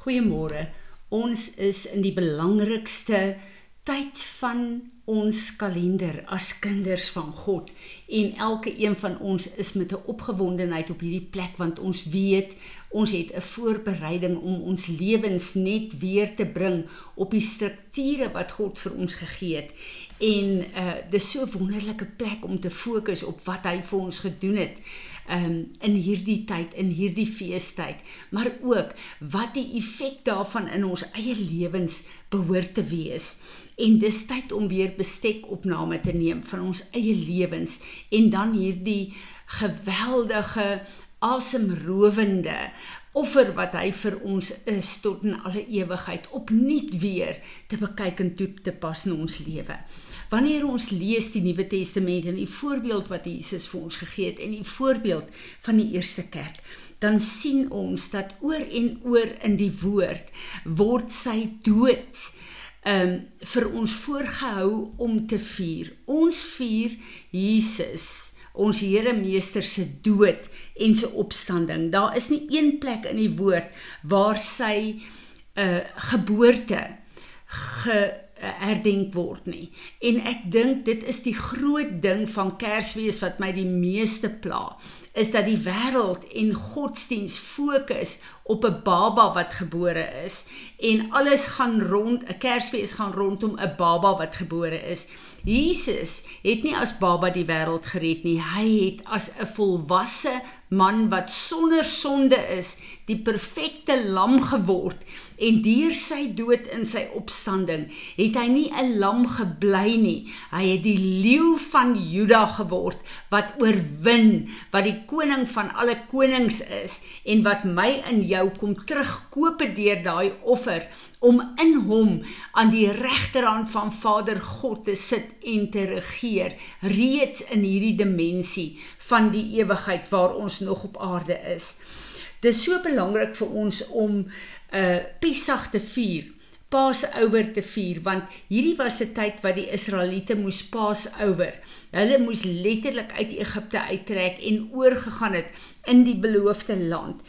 Goeiemôre. Ons is in die belangrikste tyd van ons kalender as kinders van God. En elke een van ons is met 'n opgewondenheid op hierdie plek want ons weet ons het 'n voorbereiding om ons lewens net weer te bring op die strukture wat God vir ons gegee het. En uh dis so 'n wonderlike plek om te fokus op wat hy vir ons gedoen het um, in hierdie tyd in hierdie feestyd. Maar ook wat die effek daarvan in ons eie lewens behoort te wees. En dis tyd om weer bestek opname te neem van ons eie lewens. En dan hierdie geweldige asemrowende offer wat hy vir ons is tot in alle ewigheid opnuut weer te bekyk en toe te pas in ons lewe. Wanneer ons lees die Nuwe Testament en die voorbeeld wat Jesus vir ons gegee het en die voorbeeld van die eerste kerk, dan sien ons dat oor en oor in die woord word sy dood um vir ons voorgehou om te vier. Ons vier Jesus, ons Here Meester se dood en sy opstanding. Daar is nie een plek in die woord waar sy uh geboorte ge herdenk word nie. En ek dink dit is die groot ding van Kersfees wat my die meeste pla, is dat die wêreld en godsdiens fokus op 'n baba wat gebore is en alles gaan rond 'n Kersfees gaan rondom 'n baba wat gebore is. Jesus het nie as baba die wêreld gered nie. Hy het as 'n volwasse man wat sonder sonde is, die perfekte lam geword en deur sy dood in sy opstanding het hy nie 'n lam gebly nie. Hy het die leeu van Juda geword wat oorwin, wat die koning van alle konings is en wat my in jou kom terugkoop deur daai offer om in hom aan die regterhand van Vader God te sit en te regeer reeds in hierdie dimensie van die ewigheid waar ons nog op aarde is. Dit is so belangrik vir ons om 'n uh, Pesach te vier, Passover te vier want hierdie was 'n tyd wat die Israeliete moes Passover. Hulle moes letterlik uit Egipte uittrek en oorgegaan het in die beloofde land.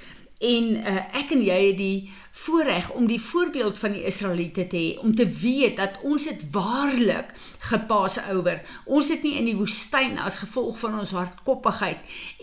En uh, ek en jy het die voorreg om die voorbeeld van die Israeliete te hê om te weet dat ons het waarlik gepas ouer. Ons het nie in die woestyn as gevolg van ons hardkoppigheid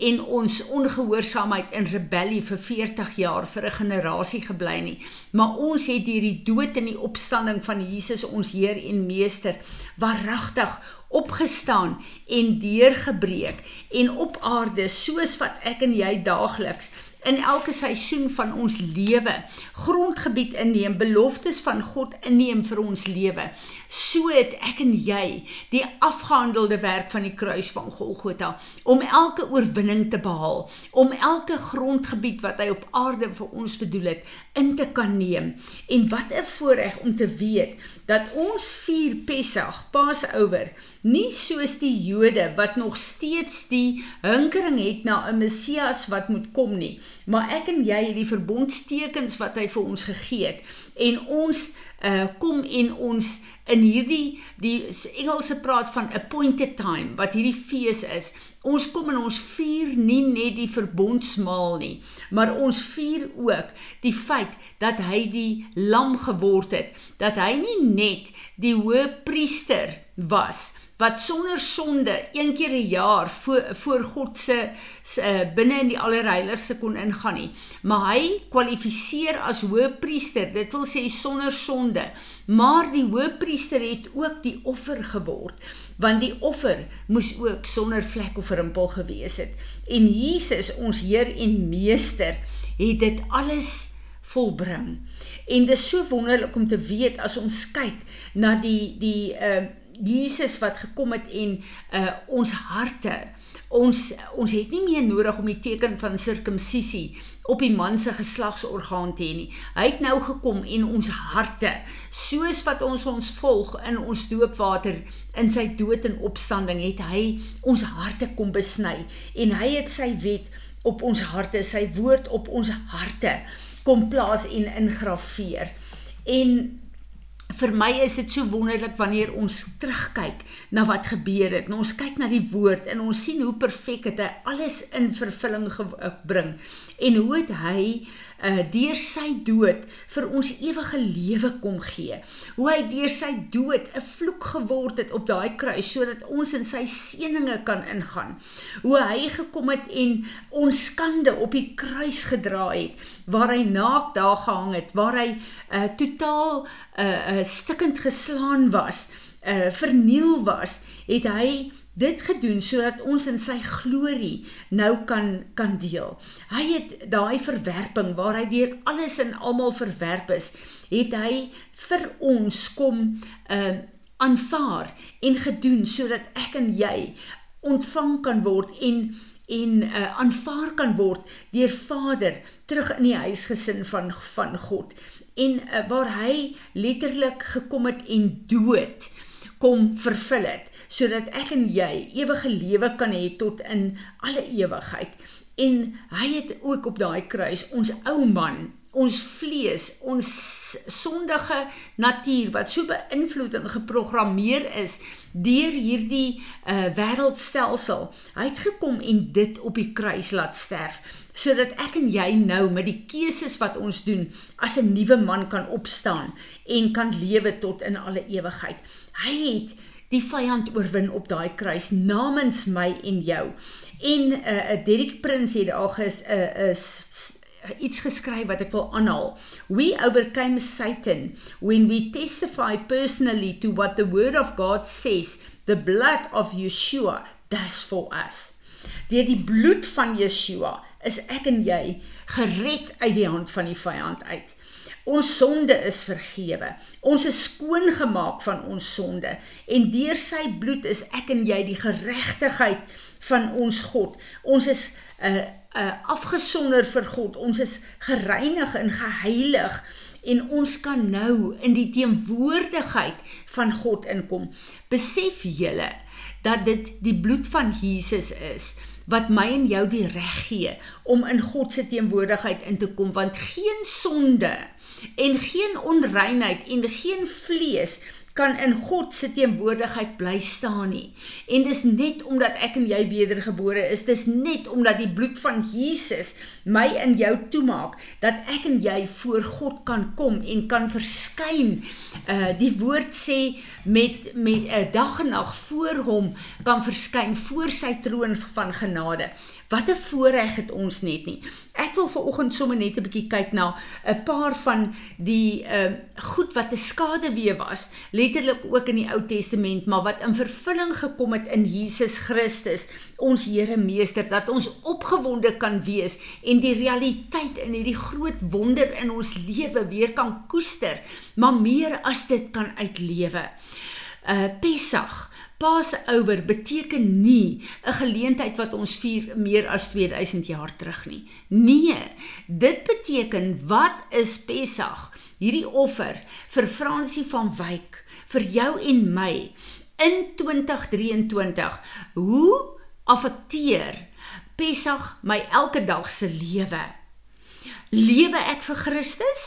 en ons ongehoorsaamheid en rebellie vir 40 jaar vir 'n generasie gebly nie, maar ons het hierdie dood en die opstanding van Jesus ons Heer en Meester waaragtig opgestaan en deurgebreek en op aarde soos wat ek en jy daagliks in elke seisoen van ons lewe grondgebied inneem, beloftes van God inneem vir ons lewe. So het ek en jy die afgehandelde werk van die kruis van Golgotha om elke oorwinning te behaal, om elke grondgebied wat hy op aarde vir ons bedoel het in te kan neem. En wat 'n voorreg om te weet dat ons vier Pessach, Passover, nie soos die Jode wat nog steeds die hinkering het na 'n Messias wat moet kom nie, maar ek en jy het die verbondstekens wat hy vir ons gegee het en ons uh, kom en ons in hierdie die Engelse praat van appointed time wat hierdie fees is. Ons kom en ons vier nie net die verbondsmaal nie, maar ons vier ook die feit dat hy die lam geword het, dat hy nie net die hoëpriester was wat sonder sonde een keer 'n jaar voor voor God se uh, binne in die allerheiligste kon ingaan nie. Maar hy kwalifiseer as hoëpriester. Dit wil sê sonder sonde. Maar die hoëpriester het ook die offer geword want die offer moes ook sonder vlek of rimpel gewees het. En Jesus ons Heer en Meester het dit alles volbring. En dit is so wonderlik om te weet as ons kyk na die die uh Jesus wat gekom het en uh ons harte ons ons het nie meer nodig om die teken van sirkumsisie op die man se geslagsorgaan te hê nie. Hy het nou gekom en ons harte, soos wat ons ons volg in ons doopwater in sy dood en opstanding, het hy ons harte kom besny en hy het sy wet op ons harte, sy woord op ons harte kom plaas en ingraveer. En vir my is dit so wonderlik wanneer ons terugkyk na wat gebeur het. Nou ons kyk na die woord en ons sien hoe perfek dit alles in vervulling gebring en hoe het hy uh deur sy dood vir ons ewige lewe kom gee. Hoe hy deur sy dood 'n vloek geword het op daai kruis sodat ons in sy seëninge kan ingaan. Hoe hy gekom het en ons skande op die kruis gedra het waar hy naak daar gehang het, waar hy uh totaal uh, uh stikkend geslaan was, uh verniel was, het hy dit gedoen sodat ons in sy glorie nou kan kan deel. Hy het daai verwerping waar hy deur alles en almal verwerp is, het hy vir ons kom uh aanvaar en gedoen sodat ek en jy ontvang kan word en en uh aanvaar kan word deur Vader terug in die huisgesin van van God en uh, waar hy letterlik gekom het en dood kom vervul het sodat ek en jy ewige lewe kan hê tot in alle ewigheid. En hy het ook op daai kruis ons ou man, ons vlees, ons sondige natuur wat so beïnvloed en geprogrammeer is deur hierdie uh, wêreldstelsel. Hy het gekom en dit op die kruis laat sterf sodat ek en jy nou met die keuses wat ons doen as 'n nuwe man kan opstaan en kan lewe tot in alle ewigheid. Hy het die vyand oorwin op daai kruis namens my en jou. En 'n uh, uh, Derek Prins het daar ges 'n uh, uh, iets geskryf wat ek wil aanhaal. We overcame Satan when we testify personally to what the word of God says, the blood of Yeshua does for us. Deur die bloed van Yeshua is ek en jy gered uit die hand van die vyand uit. Ons sonde is vergewe. Ons is skoon gemaak van ons sonde en deur sy bloed is ek en jy die geregtigheid van ons God. Ons is 'n uh, 'n uh, afgesonder vir God. Ons is gereinig en geheilig en ons kan nou in die teenwoordigheid van God inkom. Besef julle dat dit die bloed van Jesus is wat my en jou die reg gee om in God se teenwoordigheid in te kom want geen sonde en geen onreinheid en geen vlees kan in God se teenwoordigheid bly staan nie. En dis net omdat ek en jy wedergebore is, dis net omdat die bloed van Jesus my in jou toemaak dat ek en jy voor God kan kom en kan verskyn. Uh die woord sê met met 'n uh, dag en nag voor hom kan verskyn voor sy troon van genade. Wat 'n voorreg het ons net nie. Ek wil ver oggend sommer net 'n bietjie kyk na 'n paar van die ehm uh, goed wat 'n skaduwee was, letterlik ook in die Ou Testament, maar wat in vervulling gekom het in Jesus Christus, ons Here Meester, dat ons opgewonde kan wees en die realiteit in hierdie groot wonder in ons lewe weer kan koester, maar meer as dit kan uitlewe. Uh Pessach Passover beteken nie 'n geleentheid wat ons vier meer as 2000 jaar terug nie. Nee, dit beteken wat is Pessach? Hierdie offer vir Fransie van Wyk, vir jou en my in 2023. Hoe affekteer Pessach my elke dag se lewe? Lewe ek vir Christus?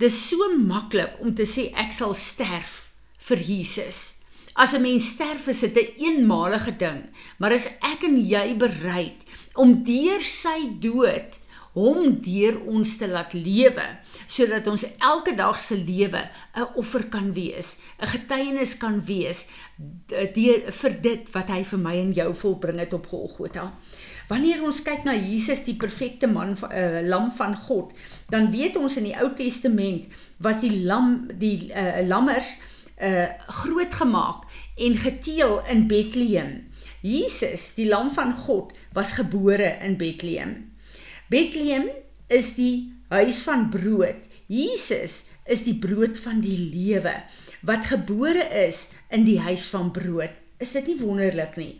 Dis so maklik om te sê ek sal sterf vir Jesus. As 'n mens sterf is dit 'n een eenmalige ding, maar as ek en jy bereid om deur sy dood hom deur ons te laat lewe sodat ons elke dag se lewe 'n offer kan wees, 'n getuienis kan wees deur vir dit wat hy vir my en jou volbring het op Golgotha. Wanneer ons kyk na Jesus die perfekte man uh, lam van God, dan weet ons in die Ou Testament was die lam die uh, lammers uh groot gemaak en geteel in Bethlehem. Jesus, die lam van God, was gebore in Bethlehem. Bethlehem is die huis van brood. Jesus is die brood van die lewe wat gebore is in die huis van brood. Is dit nie wonderlik nie?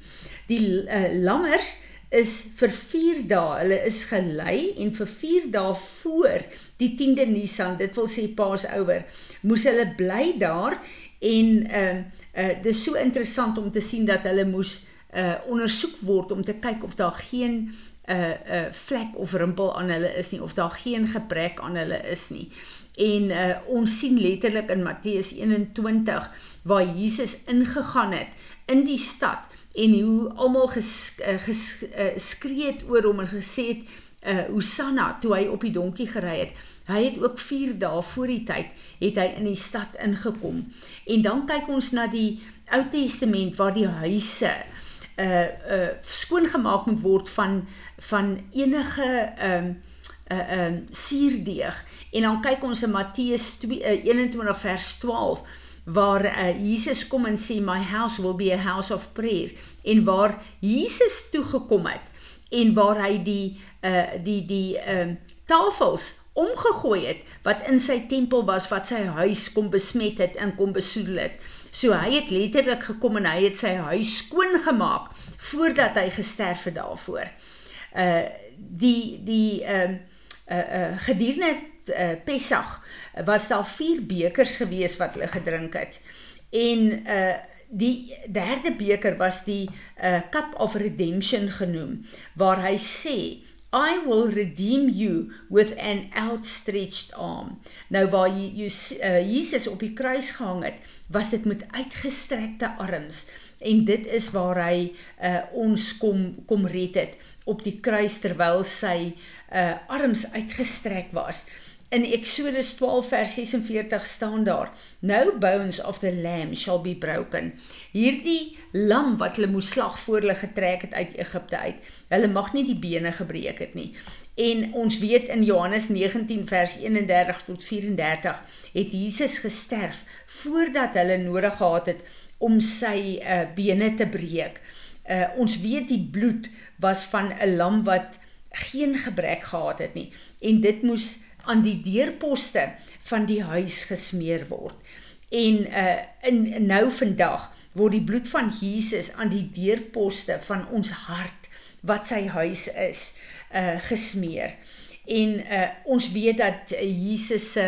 Die uh, lammers is vir 4 dae, hulle is gelei en vir 4 dae voor die 10de Nisan, dit wil sê Paasouer, moes hulle bly daar en ehm uh, uh dis so interessant om te sien dat hulle moes uh ondersoek word om te kyk of daar geen uh uh vlek of rimpel aan hulle is nie of daar geen gebrek aan hulle is nie. En uh ons sien letterlik in Matteus 21 waar Jesus ingegaan het in die stad en hoe almal geskree ges, uh, het oor hom en gesê het uh Hosanna toe hy op die donkie gery het. Hy het ook 4 dae voor die tyd het hy in die stad ingekom. En dan kyk ons na die Ou Testament waar die huise uh uh skoongemaak moet word van van enige ehm uh, uh, uh, suurdeeg. En dan kyk ons in Matteus 21 uh, vers 12 waar uh, Jesus kom en sê my house will be a house of prayer en waar Jesus toe gekom het en waar hy die uh die die ehm uh, tafels omgegooi het wat in sy tempel was wat sy huis kom besmet het en kom besoedel het. So hy het letterlik gekom en hy het sy huis skoon gemaak voordat hy gesterf het daarvoor. Uh die die ehm uh, uh uh gedurende uh, Pessach was daar vier bekers gewees wat hulle gedrink het. En uh die derde beker was die uh cup of redemption genoem waar hy sê I will redeem you with an outstretched arm. Nou waar jy, jy uh, Jesus op die kruis gehang het, was dit met uitgestrekte arms en dit is waar hy uh, ons kom kom red het op die kruis terwyl sy uh, arms uitgestrek was. In Exodus 12 vers 46 staan daar: No bones of the lamb shall be broken. Hierdie lam wat hulle moes slag voor hulle getrek het uit Egipte uit. Hulle mag nie die bene gebreek het nie. En ons weet in Johannes 19 vers 31 tot 34 het Jesus gesterf voordat hulle nodig gehad het om sy uh, bene te breek. Uh, ons weet die bloed was van 'n lam wat geen gebrek gehad het nie en dit moes aan die deurposte van die huis gesmeer word. En uh in nou vandag word die bloed van Jesus aan die deurposte van ons hart wat sy huis is uh gesmeer. En uh ons weet dat Jesus se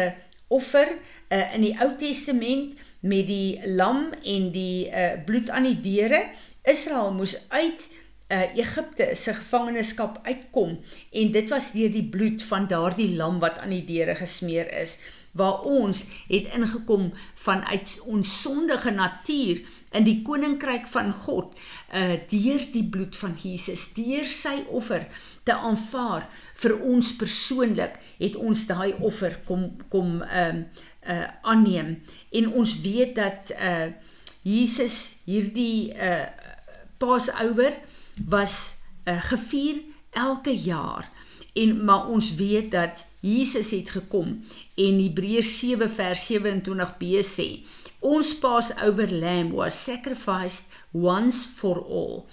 offer uh in die Ou Testament met die lam en die uh bloed aan die deure Israel moes uit uh, Egipte se gevangenskap uitkom en dit was deur die bloed van daardie lam wat aan die deure gesmeer is waar ons het ingekom vanuit ons sondige natuur in die koninkryk van God uh deur die bloed van Jesus deur sy offer te aanvaar vir ons persoonlik het ons daai offer kom kom um uh aanneem. En ons weet dat uh Jesus hierdie uh Passover was uh, gevier elke jaar. En maar ons weet dat Jesus het gekom en Hebreërs 7 vers 27b sê ons Passover lamb was sacrificed once for all.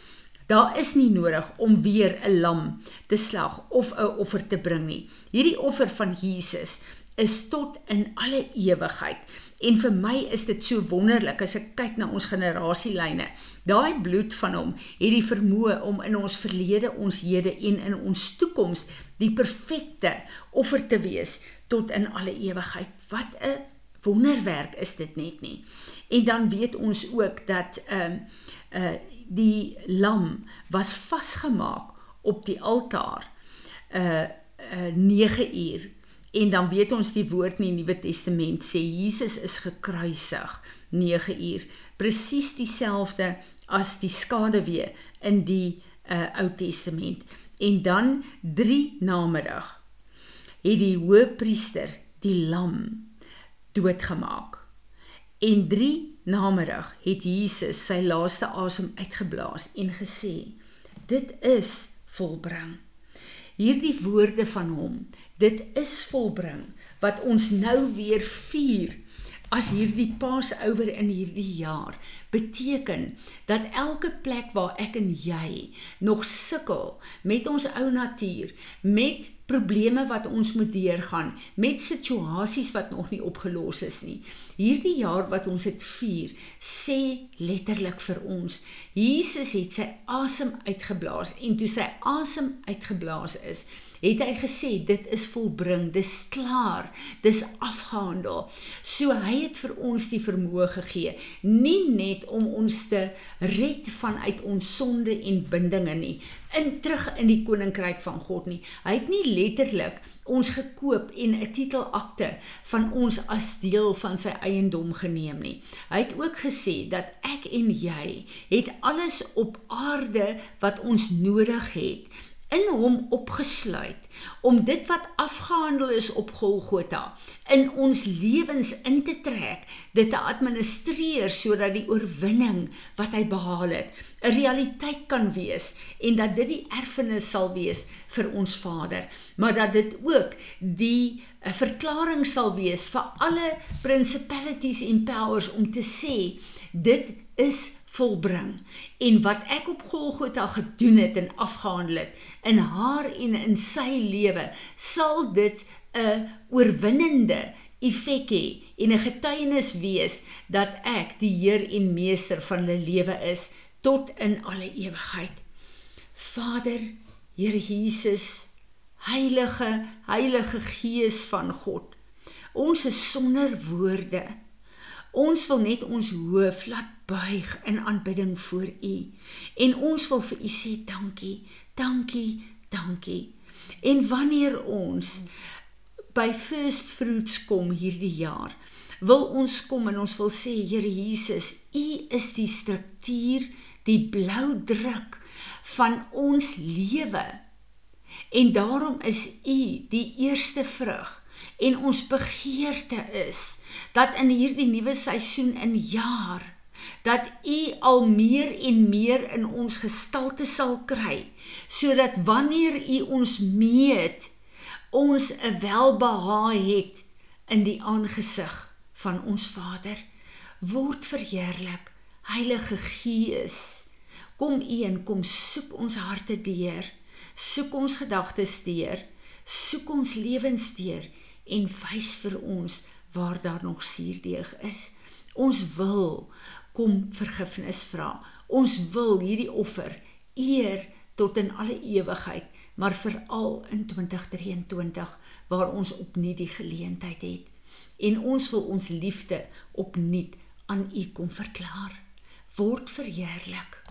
Daar is nie nodig om weer 'n lam te slag of 'n offer te bring nie. Hierdie offer van Jesus is tot in alle ewigheid. En vir my is dit so wonderlik as ek kyk na ons generasielyne. Daai bloed van hom het die vermoë om in ons verlede, ons hede en in ons toekoms die perfekte offer te wees tot in alle ewigheid. Wat 'n wonderwerk is dit net nie. En dan weet ons ook dat ehm uh, uh die lam was vasgemaak op die altaar uh uh 9 uur En dan weet ons die woord in die Nuwe Testament sê Jesus is gekruisig 9 uur. Presies dieselfde as die skaduwee in die uh, Ou Testament. En dan 3 namiddag het die hoëpriester die lam doodgemaak. En 3 namiddag het Jesus sy laaste asem uitgeblaas en gesê: "Dit is volbring." Hierdie woorde van hom dit is volbring wat ons nou weer vier as hierdie Pasouer in hierdie jaar beteken dat elke plek waar ek en jy nog sukkel met ons ou natuur met probleme wat ons moet deurgaan met situasies wat nog nie opgelos is nie. Hierdie jaar wat ons dit vier, sê letterlik vir ons, Jesus het sy asem uitgeblaas en toe sy asem uitgeblaas is, het hy gesê dit is volbring, dis klaar, dis afgehandel. So hy het vir ons die vermoë gegee, nie net om ons te red vanuit ons sonde en bindinge nie, in terug in die koninkryk van God nie. Hy het nie letterlik ons gekoop en 'n titelakte van ons as deel van sy eiendom geneem nie. Hy het ook gesê dat ek en jy het alles op aarde wat ons nodig het in hom opgesluit om dit wat afgehandel is op Golgotha in ons lewens in te trek, dit te administreer sodat die oorwinning wat hy behaal het, 'n realiteit kan wees en dat dit die erfenis sal wees vir ons Vader, maar dat dit ook die 'n verklaring sal wees vir alle principalities en powers om te sê dit is volbring en wat ek op Golgotha gedoen het en afgehandel het in haar en in sy lewe sal dit 'n oorwinnende effek hê en 'n getuienis wees dat ek die Heer en meester van hulle lewe is tot in alle ewigheid. Vader, Here Jesus, Heilige, Heilige Gees van God. Ons is sonder woorde. Ons wil net ons hoof laat buig in aanbidding voor U. En ons wil vir U sê dankie, dankie, dankie. En wanneer ons by First Fruits kom hierdie jaar, wil ons kom en ons wil sê Here Jesus, U is die struktuur, die blou druk van ons lewe. En daarom is U die eerste vrug en ons begeerte is dat in hierdie nuwe seisoen in jaar dat u al meer en meer in ons gestalte sal kry sodat wanneer u ons meet ons 'n welbehae het in die aangesig van ons Vader. Word verheerlik Heilige Gees. Kom u en kom soek ons harte deur soek ons gedagtes deur soek ons lewens deur en wys vir ons waar daar nog suurdeeg is. Ons wil kom vergifnis vra. Ons wil hierdie offer eer tot in alle ewigheid, maar veral in 2023 waar ons opnuut die geleentheid het. En ons wil ons liefde opnuut aan U kom verklaar. Word verheerlik.